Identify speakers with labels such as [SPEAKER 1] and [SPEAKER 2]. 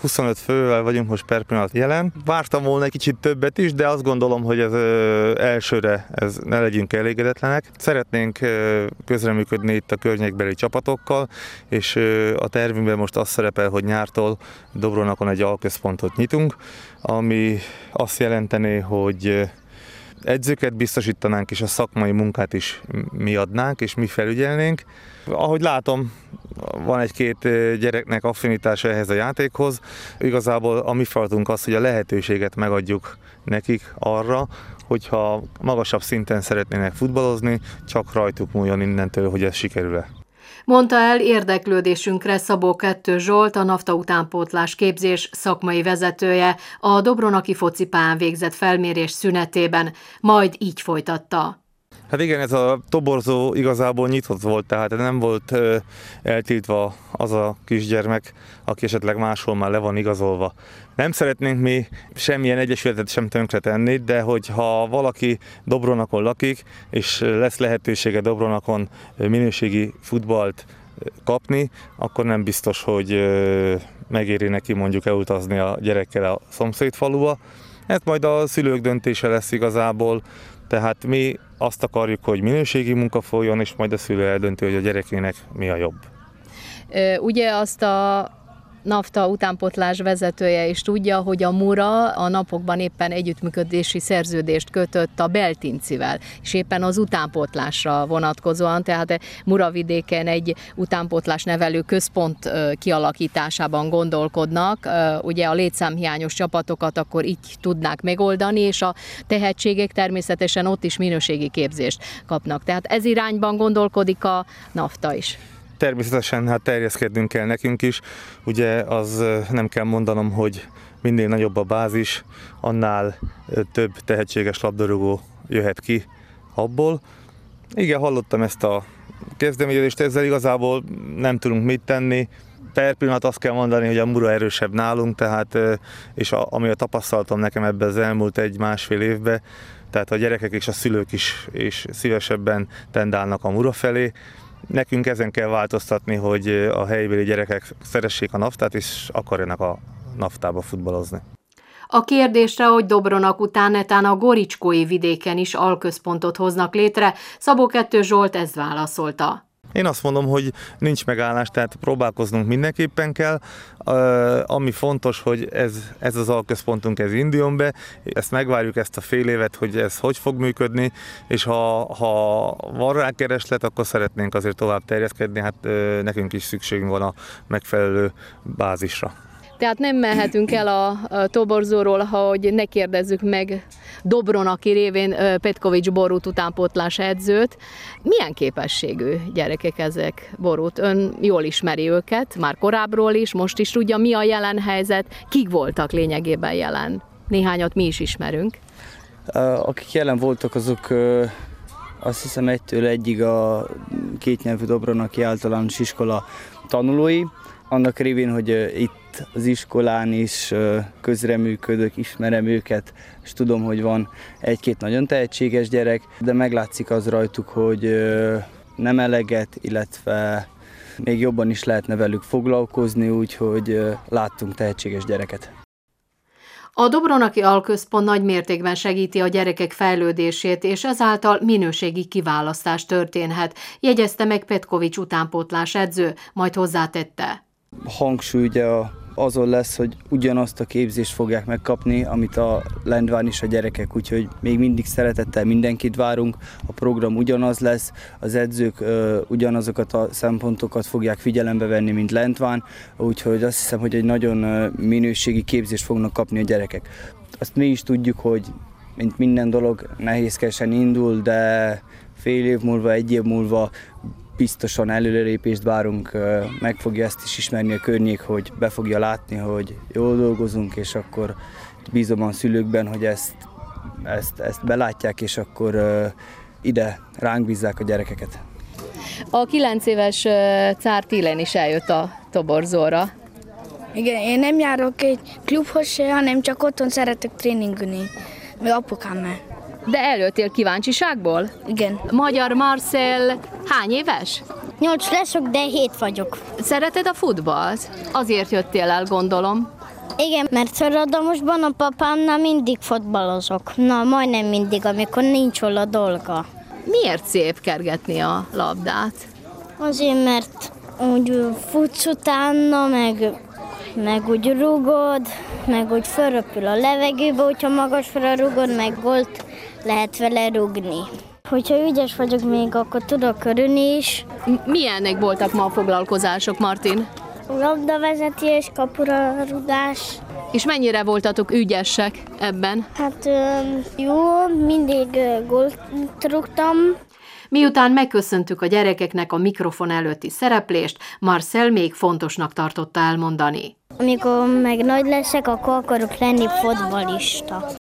[SPEAKER 1] 25 fővel vagyunk most per pillanat jelen. Vártam volna egy kicsit többet is, de azt gondolom, hogy ez elsőre ez ne legyünk elégedetlenek. Szeretnénk közreműködni itt a környékbeli csapatokkal, és a tervünkben most az szerepel, hogy nyártól Dobronakon egy alközpontot nyitunk, ami azt jelenteni, hogy edzőket biztosítanánk, és a szakmai munkát is mi adnánk, és mi felügyelnénk. Ahogy látom, van egy-két gyereknek affinitása ehhez a játékhoz. Igazából a mi feladatunk az, hogy a lehetőséget megadjuk nekik arra, hogyha magasabb szinten szeretnének futballozni, csak rajtuk múljon innentől, hogy ez sikerül-e.
[SPEAKER 2] Mondta el érdeklődésünkre Szabó Kettő Zsolt, a NAFTA utánpótlás képzés szakmai vezetője, a Dobronaki focipán végzett felmérés szünetében, majd így folytatta.
[SPEAKER 1] Hát igen, ez a toborzó igazából nyitott volt, tehát nem volt ö, eltiltva az a kisgyermek, aki esetleg máshol már le van igazolva. Nem szeretnénk mi semmilyen egyesületet sem tönkretenni, de hogyha valaki Dobronakon lakik, és lesz lehetősége Dobronakon minőségi futballt kapni, akkor nem biztos, hogy megéri neki mondjuk elutazni a gyerekkel a szomszéd faluba. Ez majd a szülők döntése lesz igazából, tehát mi azt akarjuk, hogy minőségi munka folyjon, és majd a szülő eldönti, hogy a gyerekének mi a jobb.
[SPEAKER 2] Ugye azt a NAFTA utánpotlás vezetője is tudja, hogy a Mura a napokban éppen együttműködési szerződést kötött a Beltincivel, és éppen az utánpotlásra vonatkozóan, tehát Muravidéken egy utánpotlás nevelő központ kialakításában gondolkodnak. Ugye a létszámhiányos csapatokat akkor így tudnák megoldani, és a tehetségek természetesen ott is minőségi képzést kapnak. Tehát ez irányban gondolkodik a NAFTA is.
[SPEAKER 1] Természetesen hát terjeszkednünk kell nekünk is. Ugye az nem kell mondanom, hogy minél nagyobb a bázis, annál több tehetséges labdarúgó jöhet ki abból. Igen, hallottam ezt a kezdeményezést, ezzel igazából nem tudunk mit tenni. Per pillanat azt kell mondani, hogy a mura erősebb nálunk, tehát, és a, ami a tapasztalatom nekem ebben az elmúlt egy-másfél évben, tehát a gyerekek és a szülők is és szívesebben tendálnak a mura felé. Nekünk ezen kell változtatni, hogy a helybeli gyerekek szeressék a naftát, és akarjanak a naftába futballozni.
[SPEAKER 2] A kérdésre, hogy Dobronak után netán a Goricskói vidéken is alközpontot hoznak létre, Szabó Kettő Zsolt ezt válaszolta.
[SPEAKER 1] Én azt mondom, hogy nincs megállás, tehát próbálkoznunk mindenképpen kell. Ami fontos, hogy ez, ez az alközpontunk, ez induljon be, ezt megvárjuk ezt a fél évet, hogy ez hogy fog működni, és ha, ha van rá kereslet, akkor szeretnénk azért tovább terjeszkedni, hát nekünk is szükségünk van a megfelelő bázisra.
[SPEAKER 2] Tehát nem mehetünk el a, a toborzóról, hogy ne kérdezzük meg Dobron, aki révén Petkovics Borút utánpótlás edzőt. Milyen képességű gyerekek ezek, Borút? Ön jól ismeri őket, már korábbról is, most is tudja, mi a jelen helyzet, kik voltak lényegében jelen. Néhányat mi is ismerünk.
[SPEAKER 3] Akik jelen voltak, azok azt hiszem egytől egyig a kétnyelvű Dobronaki általános iskola tanulói, annak révén, hogy itt az iskolán is közreműködök, ismerem őket, és tudom, hogy van egy-két nagyon tehetséges gyerek, de meglátszik az rajtuk, hogy nem eleget, illetve még jobban is lehetne velük foglalkozni, úgyhogy láttunk tehetséges gyereket.
[SPEAKER 2] A Dobronaki Alközpont nagy mértékben segíti a gyerekek fejlődését, és ezáltal minőségi kiválasztás történhet, jegyezte meg Petkovics utánpótlás edző, majd hozzátette
[SPEAKER 3] hangsúly ugye azon lesz, hogy ugyanazt a képzést fogják megkapni, amit a Lendván is a gyerekek, úgyhogy még mindig szeretettel mindenkit várunk, a program ugyanaz lesz, az edzők ö, ugyanazokat a szempontokat fogják figyelembe venni, mint Lendván, úgyhogy azt hiszem, hogy egy nagyon minőségi képzést fognak kapni a gyerekek. Azt mi is tudjuk, hogy mint minden dolog nehézkesen indul, de fél év múlva, egy év múlva biztosan előrelépést várunk, meg fogja ezt is ismerni a környék, hogy be fogja látni, hogy jól dolgozunk, és akkor bízom a szülőkben, hogy ezt, ezt, ezt belátják, és akkor ide ránk bízzák a gyerekeket.
[SPEAKER 2] A kilenc éves Cár Tilen is eljött a toborzóra.
[SPEAKER 4] Igen, én nem járok egy klubhoz se, hanem csak otthon szeretek tréningülni, meg apukámmel.
[SPEAKER 2] De előttél kíváncsiságból?
[SPEAKER 4] Igen.
[SPEAKER 2] Magyar Marcel hány éves?
[SPEAKER 4] Nyolc leszok, de hét vagyok.
[SPEAKER 2] Szereted a futballt? Azért jöttél el, gondolom.
[SPEAKER 5] Igen, mert Szaradomosban a papámnál mindig fotbalozok. Na, majdnem mindig, amikor nincs hol a dolga.
[SPEAKER 2] Miért szép kergetni a labdát?
[SPEAKER 5] Azért, mert úgy futsz utána, meg, meg úgy rugod, meg úgy fölröpül a levegőbe, hogyha magasra rugod, meg volt lehet vele rugni. Hogyha ügyes vagyok még, akkor tudok örülni is.
[SPEAKER 2] Milyenek voltak ma a foglalkozások, Martin?
[SPEAKER 5] Labdavezetés, kapura rugás.
[SPEAKER 2] És mennyire voltatok ügyesek ebben?
[SPEAKER 5] Hát jó, mindig gólt rúgtam.
[SPEAKER 2] Miután megköszöntük a gyerekeknek a mikrofon előtti szereplést, Marcel még fontosnak tartotta elmondani.
[SPEAKER 5] Amikor meg nagy leszek, akkor akarok lenni fotbalista.